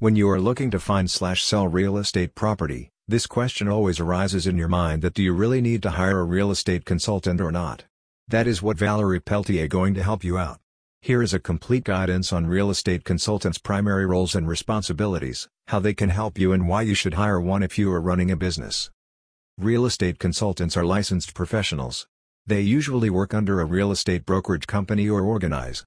When you are looking to find slash sell real estate property, this question always arises in your mind that do you really need to hire a real estate consultant or not? That is what Valery Peltier going to help you out. Here is a complete guidance on real estate consultants' primary roles and responsibilities, how they can help you and why you should hire one if you are running a business. Real estate consultants are licensed professionals. They usually work under a real estate brokerage company or organize